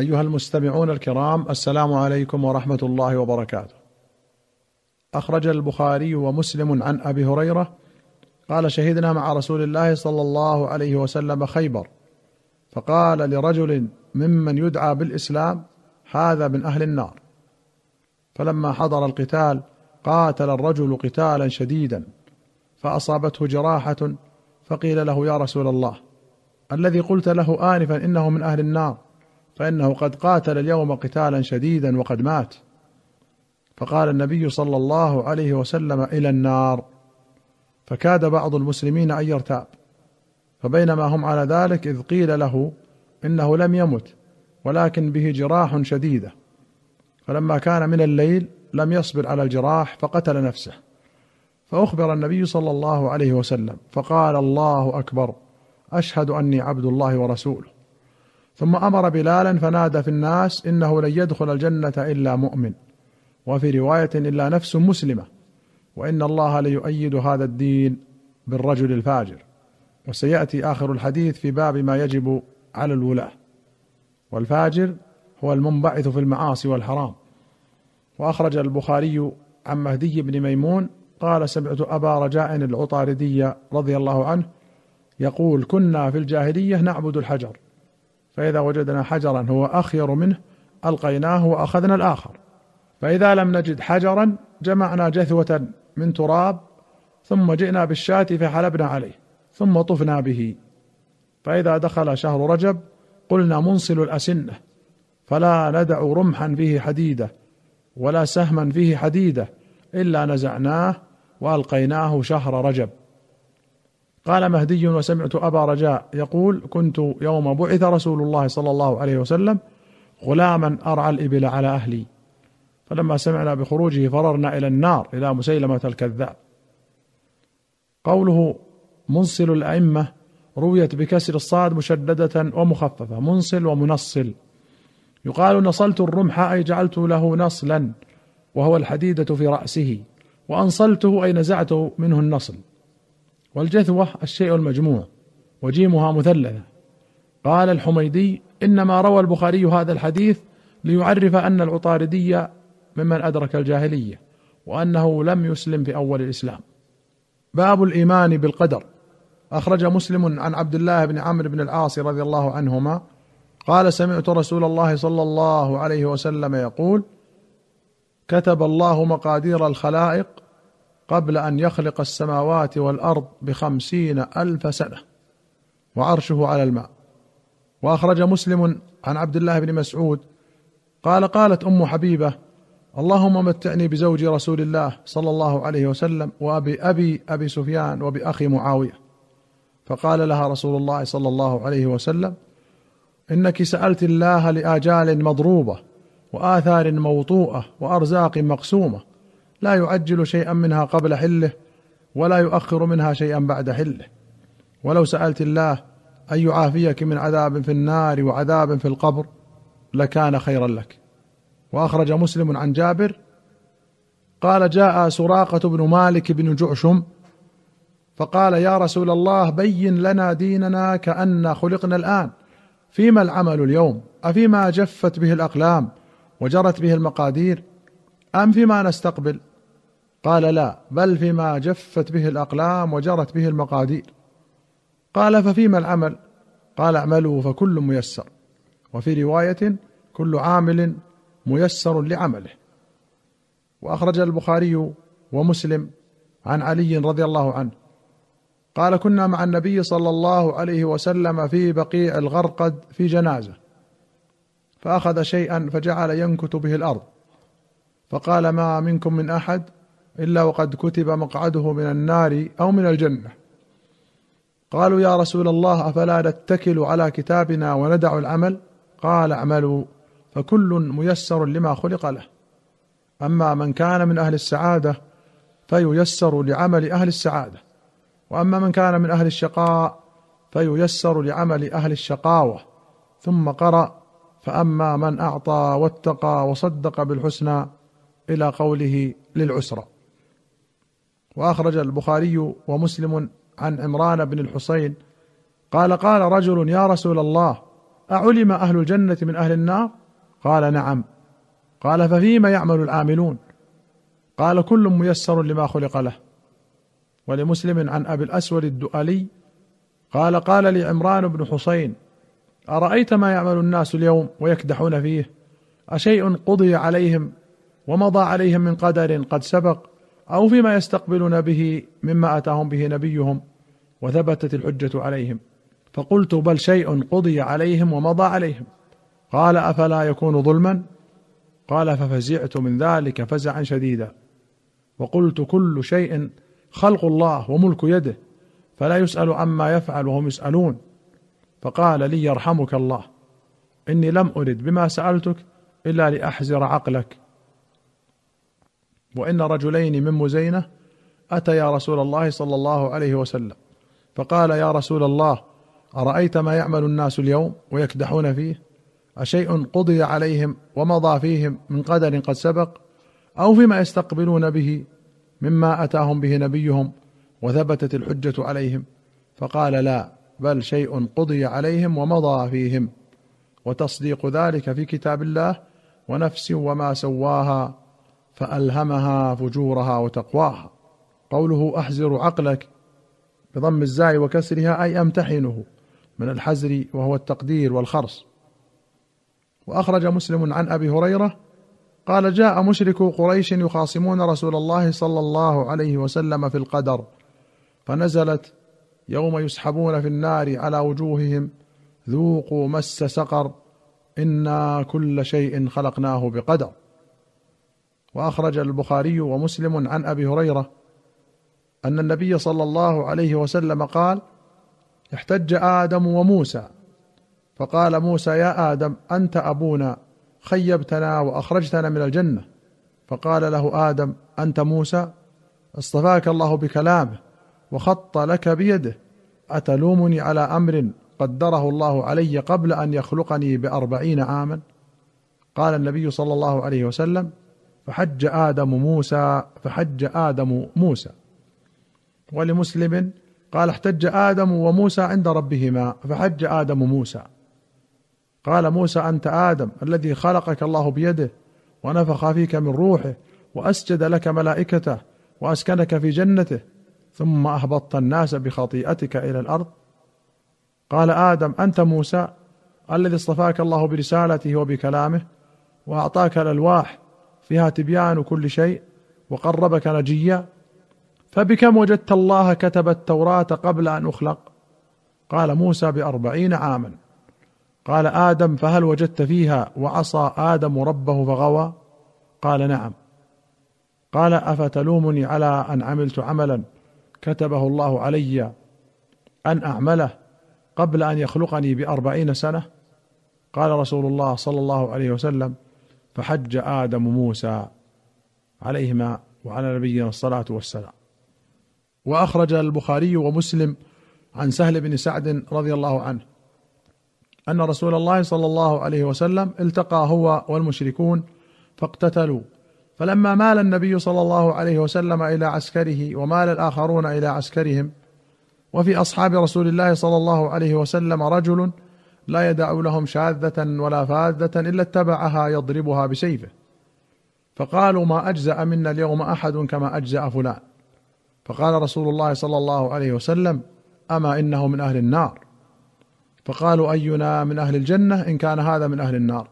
أيها المستمعون الكرام السلام عليكم ورحمة الله وبركاته. أخرج البخاري ومسلم عن أبي هريرة قال شهدنا مع رسول الله صلى الله عليه وسلم خيبر. فقال لرجل ممن يدعى بالإسلام هذا من أهل النار. فلما حضر القتال قاتل الرجل قتالا شديدا فأصابته جراحة فقيل له يا رسول الله الذي قلت له انفا إنه من أهل النار فإنه قد قاتل اليوم قتالا شديدا وقد مات. فقال النبي صلى الله عليه وسلم إلى النار. فكاد بعض المسلمين أن يرتاب. فبينما هم على ذلك إذ قيل له إنه لم يمت ولكن به جراح شديدة. فلما كان من الليل لم يصبر على الجراح فقتل نفسه. فأخبر النبي صلى الله عليه وسلم فقال الله أكبر أشهد أني عبد الله ورسوله. ثم أمر بلالا فنادى في الناس إنه لن يدخل الجنة إلا مؤمن. وفي رواية إلا نفس مسلمة وإن الله ليؤيد هذا الدين بالرجل الفاجر. وسيأتي آخر الحديث في باب ما يجب على الولاه والفاجر هو المنبعث في المعاصي والحرام. وأخرج البخاري عن مهدي بن ميمون قال سمعت أبا رجاء العطاردي رضي الله عنه يقول كنا في الجاهلية نعبد الحجر فإذا وجدنا حجرا هو أخير منه ألقيناه وأخذنا الآخر. فإذا لم نجد حجرا جمعنا جثوة من تراب ثم جئنا بالشاة فحلبنا عليه ثم طفنا به. فإذا دخل شهر رجب قلنا منصل الأسنة فلا ندع رمحا فيه حديدة ولا سهما فيه حديدة إلا نزعناه وألقيناه شهر رجب. قال مهدي وسمعت أبا رجاء يقول كنت يوم بعث رسول الله صلى الله عليه وسلم غلاما أرعى الإبل على أهلي. فلما سمعنا بخروجه فررنا إلى النار إلى مسيلمة الكذاب. قوله منصل الأئمة رويت بكسر الصاد مشددة ومخففة منصل ومنصل. يقال نصلت الرمح أي جعلت له نصلا وهو الحديدة في رأسه. وأنصلته أي نزعت منه النصل. والجثوة الشيء المجموع وجيمها مثلثة. قال الحميدي إنما روى البخاري هذا الحديث ليعرف أن العطاردي ممن أدرك الجاهلية وأنه لم يسلم في أول الإسلام. باب الإيمان بالقدر. أخرج مسلم عن عبد الله بن عمرو بن العاص رضي الله عنهما قال سمعت رسول الله صلى الله عليه وسلم يقول كتب الله مقادير الخلائق قبل أن يخلق السماوات والأرض بخمسين ألف سنة وعرشه على الماء. وأخرج مسلم عن عبد الله بن مسعود قال قالت أم حبيبة اللهم متعني بزوج رسول الله صلى الله عليه وسلم وأبي أبي أبي سفيان وباخي معاوية. فقال لها رسول الله صلى الله عليه وسلم إنك سألت الله لآجال مضروبة وآثار موطوءة وأرزاق مقسومة لا يعجل شيئا منها قبل حله ولا يؤخر منها شيئا بعد حله. ولو سألت الله أن يعافيك من عذاب في النار وعذاب في القبر لكان خيرا لك. وأخرج مسلم عن جابر قال جاء سراقة بن مالك بن جعشم فقال يا رسول الله بين لنا ديننا كأن خلقنا الآن. فيما العمل اليوم؟ أفيما جفت به الأقلام وجرت به المقادير؟ أم فيما نستقبل؟ قال لا بل فيما جفت به الأقلام وجرت به المقادير. قال ففيما العمل؟ قال اعملوا فكل ميسر. وفي رواية كل عامل ميسر لعمله. وأخرج البخاري ومسلم عن علي رضي الله عنه. قال كنا مع النبي صلى الله عليه وسلم في بقيع الغرقد في جنازة. فأخذ شيئا فجعل ينكت به الأرض. فقال ما منكم من أحد؟ إلا وقد كتب مقعده من النار أو من الجنة. قالوا يا رسول الله أفلا نتكل على كتابنا وندع العمل؟ قال اعملوا فكل ميسر لما خلق له. أما من كان من أهل السعادة فييسر لعمل أهل السعادة. وأما من كان من أهل الشقاء فييسر لعمل أهل الشقاوة. ثم قرأ فأما من أعطى واتقى وصدق بالحسنى إلى قوله للعسرى. وأخرج البخاري ومسلم عن عمران بن الحسين قال قال رجل يا رسول الله أعلم أهل الجنة من أهل النار؟ قال نعم. قال ففيما يعمل العاملون؟ قال كل ميسر لما خلق له. ولمسلم عن أبي الأسود الدؤلي قال قال لي عمران بن حسين أرأيت ما يعمل الناس اليوم ويكدحون فيه؟ أشيء قضي عليهم ومضى عليهم من قدر قد سبق؟ أو فيما يستقبلون به مما آتاهم به نبيهم وثبتت الحجة عليهم. فقلت بل شيء قضي عليهم ومضى عليهم. قال أفلا يكون ظلما؟ قال ففزعت من ذلك فزعا شديدا. وقلت كل شيء خلق الله وملك يده فلا يسأل عما يفعل وهم يسألون. فقال لي يرحمك الله إني لم أرد بما سألتك إلا لاحزر عقلك. وإن رجلين من مزينة اتيا رسول الله صلى الله عليه وسلم. فقال يا رسول الله أرأيت ما يعمل الناس اليوم ويكدحون فيه؟ أشيء قضي عليهم ومضى فيهم من قدر قد سبق؟ أو فيما يستقبلون به مما أتاهم به نبيهم وثبتت الحجة عليهم؟ فقال لا بل شيء قضي عليهم ومضى فيهم. وتصديق ذلك في كتاب الله ونفس وما سواها فألهمها فجورها وتقواها. قوله احزر عقلك بضم الزاي وكسرها أي أمتحنه من الحزر وهو التقدير والخرص. وأخرج مسلم عن أبي هريرة قال جاء مشرك قريش يخاصمون رسول الله صلى الله عليه وسلم في القدر فنزلت يوم يسحبون في النار على وجوههم ذوقوا مس سقر إنا كل شيء خلقناه بقدر. وأخرج البخاري ومسلم عن أبي هريرة أن النبي صلى الله عليه وسلم قال احتج آدم وموسى. فقال موسى يا آدم أنت أبونا خيبتنا وأخرجتنا من الجنة. فقال له آدم أنت موسى اصطفاك الله بكلامه وخط لك بيده أتلومني على أمر قدره الله علي قبل أن يخلقني بأربعين عاما؟ قال النبي صلى الله عليه وسلم فحج آدم موسى فحج آدم موسى. ولمسلم قال احتج آدم وموسى عند ربهما فحج آدم موسى. قال موسى أنت آدم الذي خلقك الله بيده ونفخ فيك من روحه وأسجد لك ملائكته وأسكنك في جنته ثم أهبطت الناس بخطيئتك إلى الأرض. قال آدم أنت موسى الذي اصطفاك الله برسالته وبكلامه وأعطاك الألواح فيها تبيان كل شيء وقربك نجيا فبكم وجدت الله كتب التوراة قبل أن أخلق؟ قال موسى بأربعين عاما. قال آدم فهل وجدت فيها؟ وعصى آدم ربه فغوى؟ قال نعم. قال أفتلومني على أن عملت عملا كتبه الله علي أن أعمله قبل أن يخلقني بأربعين سنة؟ قال رسول الله صلى الله عليه وسلم فحج آدم موسى عليهما وعلى نبينا الصلاة والسلام. وأخرج البخاري ومسلم عن سهل بن سعد رضي الله عنه أن رسول الله صلى الله عليه وسلم التقى هو والمشركون فاقتتلوا. فلما مال النبي صلى الله عليه وسلم إلى عسكره ومال الآخرون إلى عسكرهم وفي أصحاب رسول الله صلى الله عليه وسلم رجل لا يدع لهم شاذة ولا فاذة إلا اتبعها يضربها بسيفه. فقالوا ما أجزأ منا اليوم أحد كما أجزأ فلان. فقال رسول الله صلى الله عليه وسلم أما إنه من أهل النار؟ فقالوا أينا من أهل الجنة إن كان هذا من أهل النار؟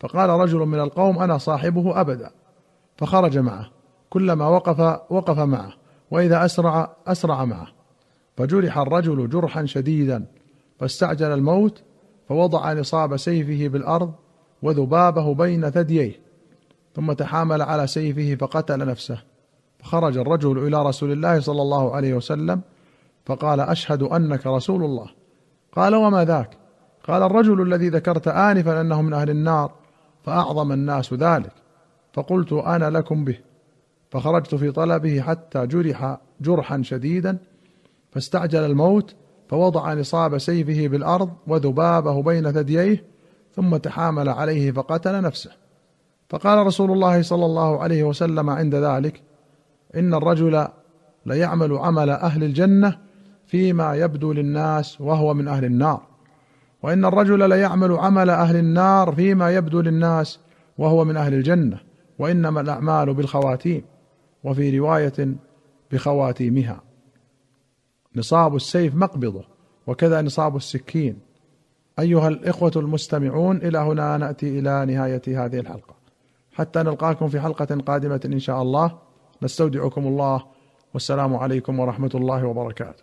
فقال رجل من القوم أنا صاحبه أبدا. فخرج معه. كلما وقف وقف معه. وإذا أسرع أسرع معه. فجرح الرجل جرحا شديدا. فاستعجل الموت فوضع نصاب سيفه بالأرض وذبابه بين ثدييه ثم تحامل على سيفه فقتل نفسه. فخرج الرجل إلى رسول الله صلى الله عليه وسلم فقال أشهد أنك رسول الله. قال وما ذاك؟ قال الرجل الذي ذكرت انفا أنه من أهل النار فأعظم الناس ذلك. فقلت أنا لكم به. فخرجت في طلبه حتى جرح جرحا شديدا فاستعجل الموت فوضع نصاب سيفه بالأرض وذبابه بين ثدييه ثم تحامل عليه فقتل نفسه. فقال رسول الله صلى الله عليه وسلم عند ذلك إن الرجل ليعمل عمل أهل الجنة فيما يبدو للناس وهو من أهل النار وإن الرجل ليعمل عمل أهل النار فيما يبدو للناس وهو من أهل الجنة وإنما الأعمال بالخواتيم وفي رواية بخواتيمها. نصاب السيف مقبضة وكذا نصاب السكين. أيها الإخوة المستمعون إلى هنا نأتي إلى نهاية هذه الحلقة. حتى نلقاكم في حلقة قادمة إن شاء الله. نستودعكم الله. والسلام عليكم ورحمة الله وبركاته.